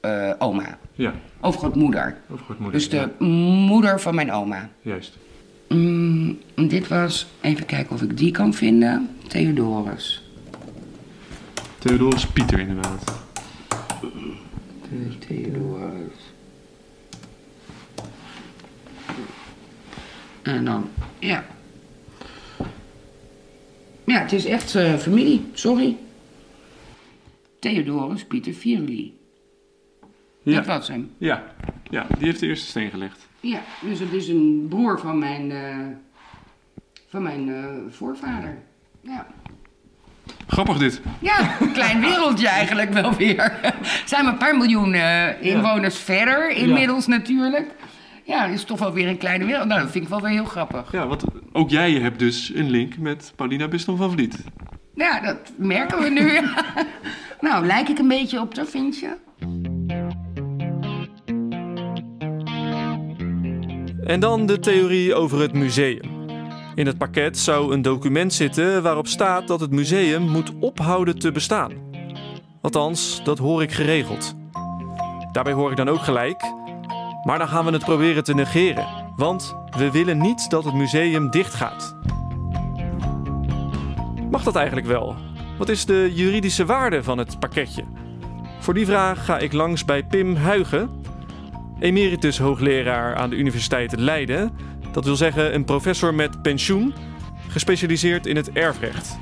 eh, oma. Ja, Overgrootmoeder. overgrootmoeder. Dus de moeder van mijn oma. Juist. Mm, dit was, even kijken of ik die kan vinden. Theodorus. Theodorus Pieter inderdaad. Theodorus. En dan, ja. Ja, het is echt eh, familie, sorry. Theodorus Pieter Viruli. Ja. Dat was hem. Ja. ja, die heeft de eerste steen gelegd. Ja, dus het is een broer van mijn, eh, van mijn eh, voorvader. Ja. Grappig dit. ja, een klein wereldje eigenlijk wel weer. Zijn we een paar miljoen inwoners verder, inmiddels natuurlijk. Ja, is toch wel weer een kleine wereld. Nou, dat vind ik wel weer heel grappig. Ja, want ook jij hebt dus een link met Paulina Biston van Vliet. Ja, dat merken we nu. nou, lijk ik een beetje op haar, vind je? En dan de theorie over het museum. In het pakket zou een document zitten waarop staat dat het museum moet ophouden te bestaan. Althans, dat hoor ik geregeld. Daarbij hoor ik dan ook gelijk. Maar dan gaan we het proberen te negeren. Want we willen niet dat het museum dichtgaat. Mag dat eigenlijk wel? Wat is de juridische waarde van het pakketje? Voor die vraag ga ik langs bij Pim Huigen, emeritus hoogleraar aan de Universiteit Leiden. Dat wil zeggen een professor met pensioen, gespecialiseerd in het erfrecht.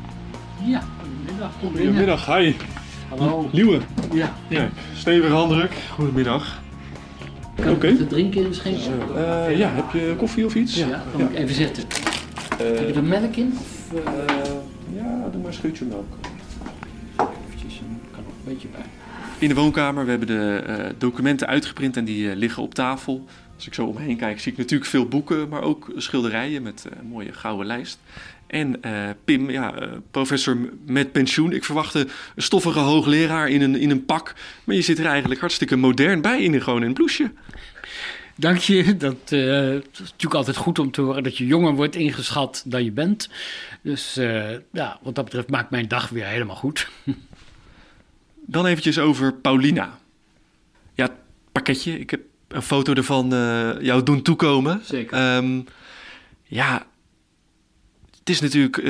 Ja, goedemiddag. Goedemiddag, hi. Hallo. Liewe. Ja, Kijk, stevige handdruk. Goedemiddag. Kan ik te drinken inschenken? Eh, ja, heb je koffie of iets? Ja, dan moet ik even zitten. Heb je er melk in? Of, eh, ja, doe maar een scheutje melk. eventjes, kan nog een beetje bij. in de woonkamer. We hebben de uh, documenten uitgeprint en die uh, liggen op tafel. Als ik zo omheen kijk, zie ik natuurlijk veel boeken, maar ook schilderijen met een mooie gouden lijst. En Pim, ja, professor met pensioen. Ik verwachtte een stoffige hoogleraar in een, in een pak. Maar je zit er eigenlijk hartstikke modern bij in een, gewoon in een blouseje. Dank je. Dat uh, is natuurlijk altijd goed om te horen dat je jonger wordt ingeschat dan je bent. Dus uh, ja, wat dat betreft maakt mijn dag weer helemaal goed. Dan eventjes over Paulina. Ja, het pakketje. Ik heb een foto ervan uh, jou doen toekomen. Zeker. Um, ja, het is natuurlijk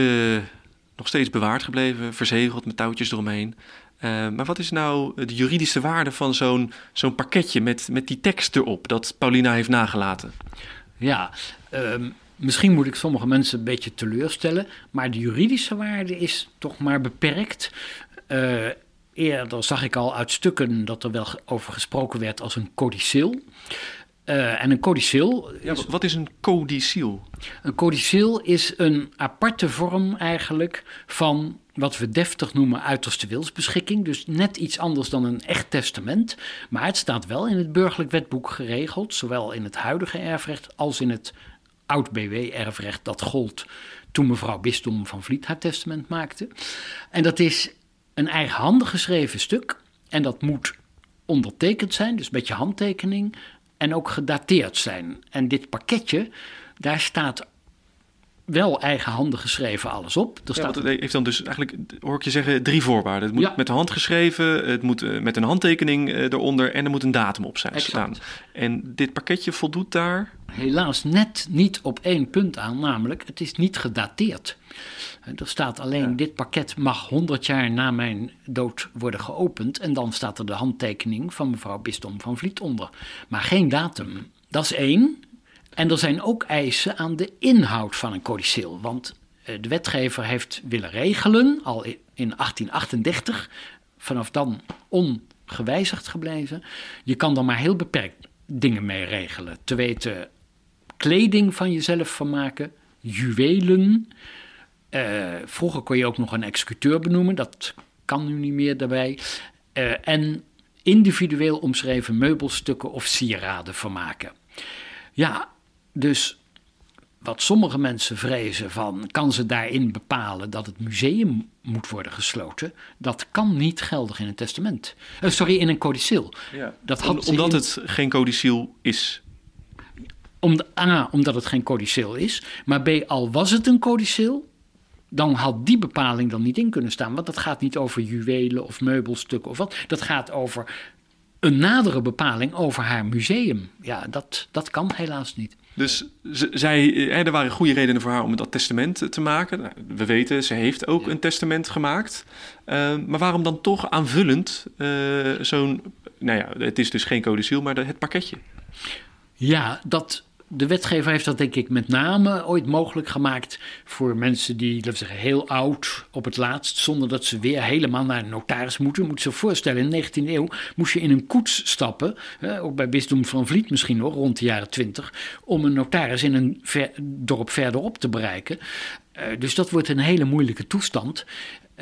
nog steeds bewaard gebleven, verzegeld met touwtjes eromheen. Uh, maar wat is nou de juridische waarde van zo'n pakketje met, met die tekst erop dat Paulina heeft nagelaten? Ja, um, misschien moet ik sommige mensen een beetje teleurstellen, maar de juridische waarde is toch maar beperkt. Uh, eerder zag ik al uit stukken dat er wel over gesproken werd als een codicil. Uh, en een codicil. Ja, wat is een codicil? Een codicil is een aparte vorm eigenlijk van wat we deftig noemen uiterste wilsbeschikking. Dus net iets anders dan een echt testament. Maar het staat wel in het burgerlijk wetboek geregeld, zowel in het huidige erfrecht als in het oud-BW-erfrecht dat gold toen mevrouw Bisdom van Vliet haar testament maakte. En dat is een eigenhandig geschreven stuk en dat moet ondertekend zijn, dus met je handtekening, en ook gedateerd zijn. En dit pakketje, daar staat wel eigenhandig geschreven alles op. Er ja, staat... het heeft dan dus eigenlijk, hoor ik je zeggen, drie voorwaarden. Het moet ja. met de hand geschreven, het moet uh, met een handtekening uh, eronder en er moet een datum op zijn exact. staan. En dit pakketje voldoet daar? Helaas net niet op één punt aan, namelijk het is niet gedateerd. Er staat alleen, ja. dit pakket mag 100 jaar na mijn dood worden geopend. En dan staat er de handtekening van mevrouw Bisdom van Vliet onder. Maar geen datum. Dat is één. En er zijn ook eisen aan de inhoud van een codicil. Want de wetgever heeft willen regelen, al in 1838, vanaf dan ongewijzigd gebleven. Je kan dan maar heel beperkt dingen mee regelen. Te weten, kleding van jezelf vermaken, juwelen. Uh, vroeger kon je ook nog een executeur benoemen, dat kan nu niet meer daarbij. Uh, en individueel omschreven meubelstukken of sieraden vermaken. Ja, dus wat sommige mensen vrezen van, kan ze daarin bepalen dat het museum moet worden gesloten? Dat kan niet geldig in een testament. Uh, sorry, in een codicil. Ja. Dat had Om, omdat in... het geen codicil is. Om de, A, omdat het geen codicil is. Maar B, al was het een codicil, dan had die bepaling dan niet in kunnen staan. Want dat gaat niet over juwelen of meubelstukken of wat. Dat gaat over een nadere bepaling over haar museum. Ja, dat, dat kan helaas niet. Dus zij, er waren goede redenen voor haar om dat testament te maken. Nou, we weten, ze heeft ook een testament gemaakt. Uh, maar waarom dan toch aanvullend uh, zo'n... Nou ja, het is dus geen codicil, maar het pakketje. Ja, dat de wetgever heeft dat denk ik met name ooit mogelijk gemaakt voor mensen die, laten we zeggen, heel oud op het laatst, zonder dat ze weer helemaal naar een notaris moeten. Moet je voorstellen, in de 19e eeuw moest je in een koets stappen, ook bij Bisdom van Vliet misschien hoor, rond de jaren 20, om een notaris in een dorp verderop te bereiken. Uh, dus dat wordt een hele moeilijke toestand.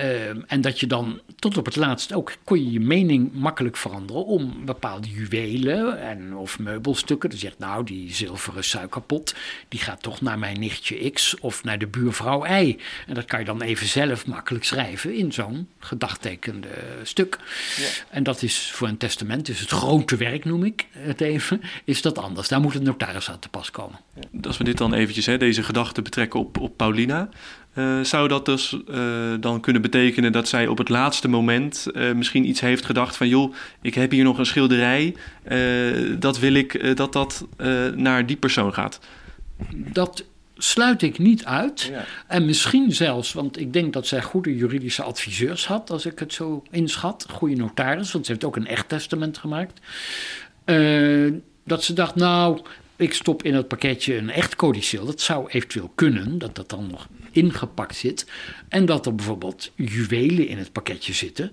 Uh, en dat je dan tot op het laatst ook kon je je mening makkelijk veranderen om bepaalde juwelen en of meubelstukken. Dan zegt nou die zilveren suikerpot die gaat toch naar mijn nichtje X of naar de buurvrouw Y. En dat kan je dan even zelf makkelijk schrijven in zo'n gedagtekende stuk. Ja. En dat is voor een testament, dus het grote werk noem ik het even, is dat anders. Daar moet een notaris aan te pas komen. Als we dit dan eventjes, hè, deze gedachte betrekken op, op Paulina. Uh, zou dat dus uh, dan kunnen betekenen dat zij op het laatste moment uh, misschien iets heeft gedacht van joh, ik heb hier nog een schilderij, dat wil ik dat dat naar die persoon gaat? Dat sluit ik niet uit. Ja. En misschien zelfs, want ik denk dat zij goede juridische adviseurs had, als ik het zo inschat, goede notaris, want ze heeft ook een echt testament gemaakt. dat ze dacht, nou, ik stop in het pakketje een echt codicil. Dat zou eventueel kunnen, dat dat dan nog ingepakt zit. En dat er bijvoorbeeld juwelen in het pakketje zitten.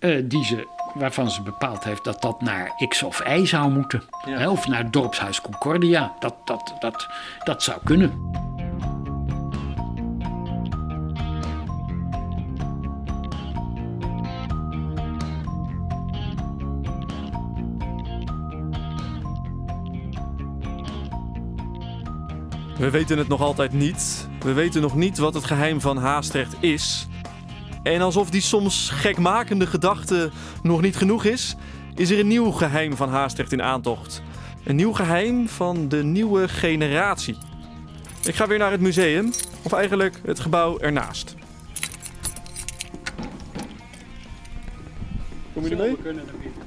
Uh, die ze, waarvan ze bepaald heeft dat dat naar X of Y zou moeten. Ja. Hè, of naar dorpshuis Concordia. Dat, dat, dat, dat zou kunnen. We weten het nog altijd niet. We weten nog niet wat het geheim van Haastrecht is. En alsof die soms gekmakende gedachte nog niet genoeg is, is er een nieuw geheim van Haastrecht in aantocht. Een nieuw geheim van de nieuwe generatie. Ik ga weer naar het museum, of eigenlijk het gebouw ernaast. Kom je ermee?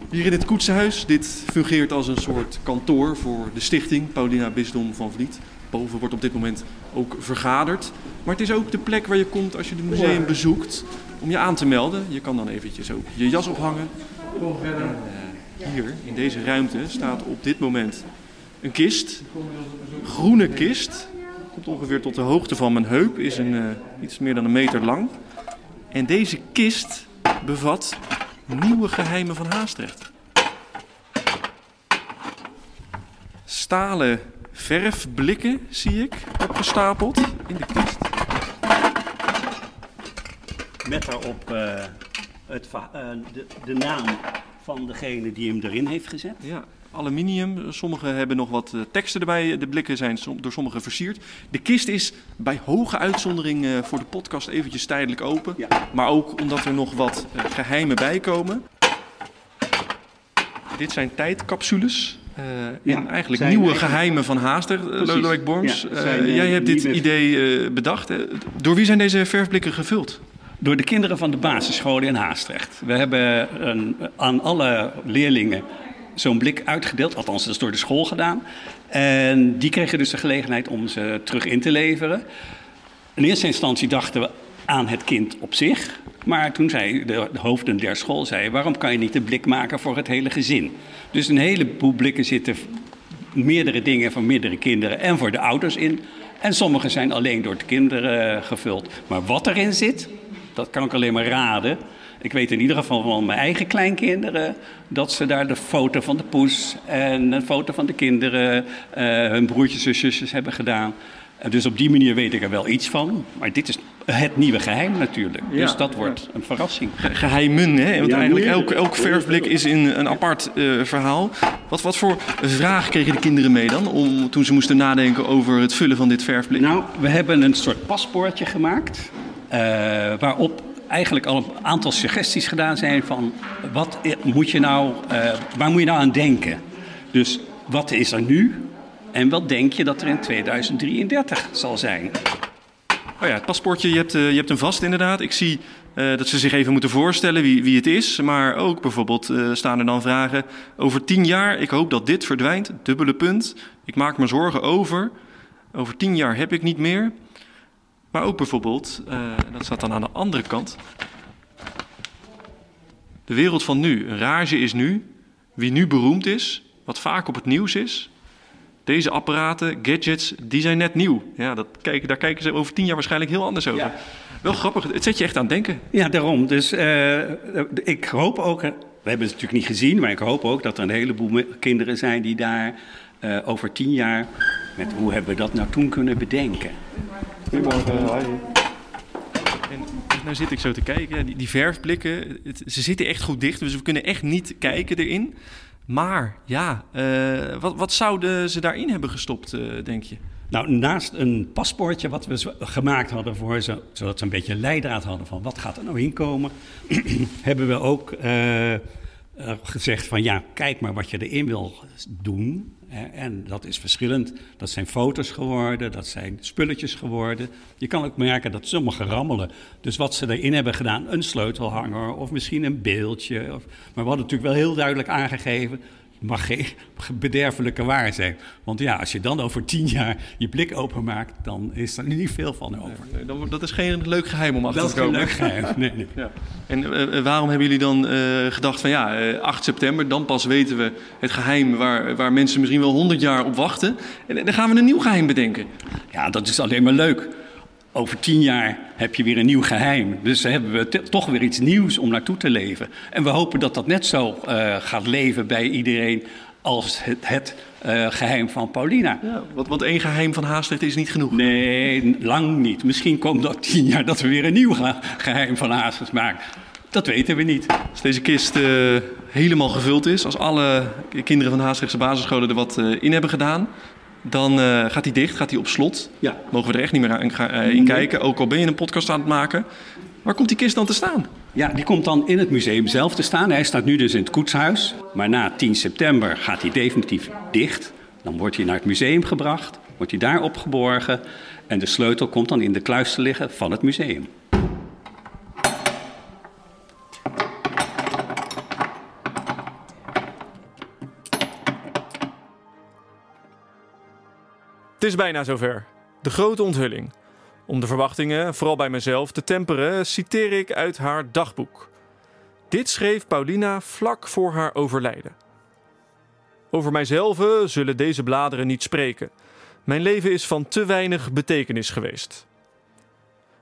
Hier in het koetsenhuis. Dit fungeert als een soort kantoor voor de stichting Paulina Bisdom van Vliet. Boven wordt op dit moment ook vergaderd. Maar het is ook de plek waar je komt als je het museum bezoekt om je aan te melden. Je kan dan eventjes ook je jas ophangen. En, eh, hier in deze ruimte staat op dit moment een kist. Groene kist. Komt ongeveer tot de hoogte van mijn heup. Is een, eh, iets meer dan een meter lang. En deze kist bevat nieuwe geheimen van Haastrecht. Stalen verfblikken zie ik opgestapeld in de kist. Met daarop eh, het, eh, de, de naam van degene die hem erin heeft gezet. Ja, aluminium. Sommige hebben nog wat eh, teksten erbij. De blikken zijn door sommigen versierd. De kist is bij hoge uitzondering voor de podcast eventjes tijdelijk open. Ja. Maar ook omdat er nog wat eh, geheimen bij komen. Dit zijn tijdcapsules. Eh, Ja, en eigenlijk nieuwe geheimen van Haaster, eh. Lodewijk Borms. Ja, Eh, zijn, jij hebt dit idee eh, bedacht. hè. Door wie zijn deze verfblikken gevuld? Door de kinderen van de basisscholen in Haastrecht. We hebben een, aan alle leerlingen zo'n blik uitgedeeld. Althans, dat is door de school gedaan. En die kregen dus de gelegenheid om ze terug in te leveren. In eerste instantie dachten we aan het kind op zich. Maar toen zei de, de hoofden der school, zei, waarom kan je niet een blik maken voor het hele gezin? Dus een heleboel blikken zitten meerdere dingen voor meerdere kinderen en voor de ouders in. En sommige zijn alleen door de kinderen eh, gevuld. Maar wat erin zit, dat kan ik alleen maar raden. Ik weet in ieder geval van mijn eigen kleinkinderen dat ze daar de foto van de poes en een foto van de kinderen, eh, hun broertjes en zusjes hebben gedaan. En dus op die manier weet ik er wel iets van. Maar dit is het nieuwe geheim natuurlijk. Ja, dus dat wordt een verrassing. Ge- Geheimen, hè? Want Ja, eigenlijk elk, elk verfblik is in een apart eh, verhaal. Wat, wat voor vraag kregen de kinderen mee dan? Om, toen ze moesten nadenken over het vullen van dit verfblik? Nou, we hebben een soort paspoortje gemaakt. eh, waarop eigenlijk al een aantal suggesties gedaan zijn van wat moet je nou, eh, waar moet je nou aan denken? Dus wat is er nu en wat denk je dat er in 2033 zal zijn? Oh ja, het paspoortje, je hebt, eh, je hebt hem vast inderdaad. Ik zie eh, dat ze zich even moeten voorstellen wie, wie het is. Maar ook bijvoorbeeld eh, staan er dan vragen over tien jaar. Ik hoop dat dit verdwijnt. Dubbele punt. Ik maak me zorgen over. Over tien jaar heb ik niet meer. Maar ook bijvoorbeeld, dat staat dan aan de andere kant. De wereld van nu. Een rage is nu. Wie nu beroemd is, wat vaak op het nieuws is. Deze apparaten, gadgets, die zijn net nieuw. Ja, dat kijken, daar kijken ze over tien jaar waarschijnlijk heel anders over. Wel grappig, het zet je echt aan het denken. Ja, daarom. Dus eh, ik hoop ook, we hebben het natuurlijk niet gezien, maar ik hoop ook dat er een heleboel kinderen zijn die daar eh, over tien jaar, met hoe hebben we dat nou toen kunnen bedenken? Goedemorgen. En nou zit ik zo te kijken, die, die verfblikken, het- ze zitten echt goed dicht, dus we kunnen echt niet kijken erin. Maar ja, eh, wat, wat zouden ze daarin hebben gestopt, eh, denk je? Nou, naast een paspoortje wat we gemaakt hadden voor ze, zodat ze een beetje leidraad hadden van wat gaat er nou inkomen, hebben we ook eh, gezegd van ja, kijk maar wat je erin wil doen. En dat is verschillend. Dat zijn foto's geworden, dat zijn spulletjes geworden. Je kan ook merken dat sommige rammelen. Dus wat ze erin hebben gedaan, een sleutelhanger of misschien een beeldje. Maar we hadden natuurlijk wel heel duidelijk aangegeven, mag geen bederfelijke waar zijn. Want ja, als je dan over tien jaar je blik openmaakt, dan is er niet veel van over. Nee, Dat is geen leuk geheim om achter Dat te is geen komen. leuk geheim. Nee, nee. Ja. En eh, eh, waarom hebben jullie dan eh, gedacht van ja, eh, 8 september, dan pas weten we het geheim waar, waar mensen misschien wel 100 jaar op wachten. En dan gaan we een nieuw geheim bedenken. Ja, dat is alleen maar leuk. Over tien jaar heb je weer een nieuw geheim. Dus hebben we toch weer iets nieuws om naartoe te leven. En we hopen dat dat net zo eh, gaat leven bij iedereen als het, het eh, geheim van Paulina. Ja, want, want één geheim van Haastrecht is niet genoeg. Nee, lang niet. Misschien komt dat tien jaar dat we weer een nieuw ge- geheim van Hazes maken. Dat weten we niet. Als deze kist eh, helemaal gevuld is, als alle kinderen van de Haastrechtse basisscholen er wat in hebben gedaan, dan eh, gaat hij dicht, gaat hij op slot. Ja. Mogen we er echt niet meer aan, gaan- eh, in Nee. kijken, ook al ben je een podcast aan het maken. Waar komt die kist dan te staan? Ja, die komt dan in het museum zelf te staan. Hij staat nu dus in het koetshuis. Maar na 10 september gaat hij definitief dicht. Dan wordt hij naar het museum gebracht, wordt hij daar opgeborgen. En de sleutel komt dan in de kluis te liggen van het museum. Het is bijna zover. De grote onthulling. Om de verwachtingen, vooral bij mezelf, te temperen, citeer ik uit haar dagboek. Dit schreef Paulina vlak voor haar overlijden. Over mijzelf zullen deze bladeren niet spreken. Mijn leven is van te weinig betekenis geweest.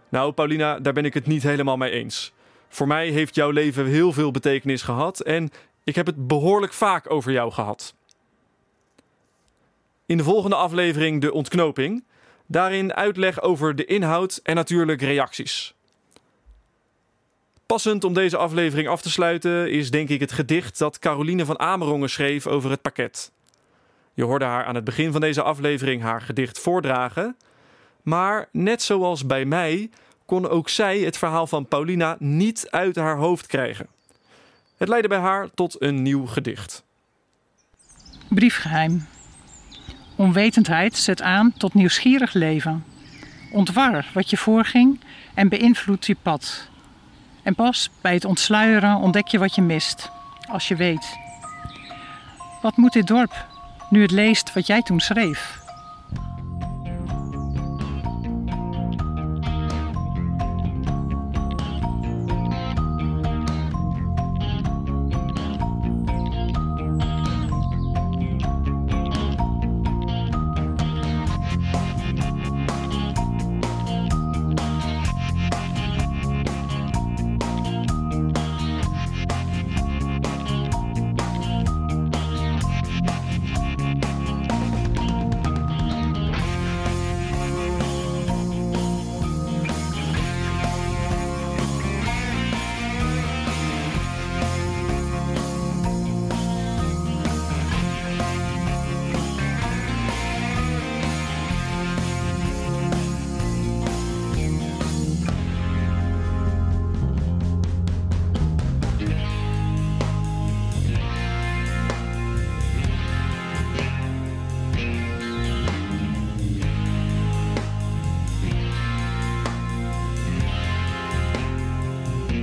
Nou, Paulina, daar ben ik het niet helemaal mee eens. Voor mij heeft jouw leven heel veel betekenis gehad en ik heb het behoorlijk vaak over jou gehad. In de volgende aflevering de ontknoping. Daarin uitleg over de inhoud en natuurlijk reacties. Passend om deze aflevering af te sluiten is denk ik het gedicht dat Caroline van Amerongen schreef over het pakket. Je hoorde haar aan het begin van deze aflevering haar gedicht voordragen. Maar net zoals bij mij kon ook zij het verhaal van Paulina niet uit haar hoofd krijgen. Het leidde bij haar tot een nieuw gedicht. Briefgeheim. Onwetendheid zet aan tot nieuwsgierig leven. Ontwar wat je voorging en beïnvloedt je pad. En pas bij het ontsluieren ontdek je wat je mist, als je weet. Wat moet dit dorp nu het leest wat jij toen schreef?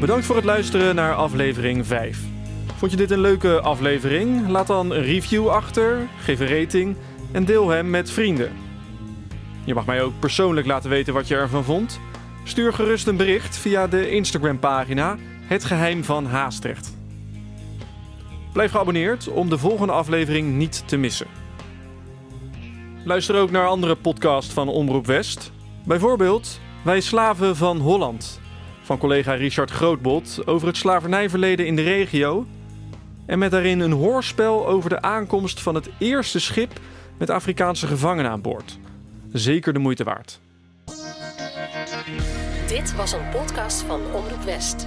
Bedankt voor het luisteren naar aflevering 5. Vond je dit een leuke aflevering? Laat dan een review achter, geef een rating en deel hem met vrienden. Je mag mij ook persoonlijk laten weten wat je ervan vond. Stuur gerust een bericht via de Instagram-pagina Het Geheim van Haastrecht. Blijf geabonneerd om de volgende aflevering niet te missen. Luister ook naar andere podcasts van Omroep West. Bijvoorbeeld Wij Slaven van Holland van collega Richard Grootbot over het slavernijverleden in de regio. En met daarin een hoorspel over de aankomst van het eerste schip met Afrikaanse gevangenen aan boord. Zeker de moeite waard. Dit was een podcast van Omroep West.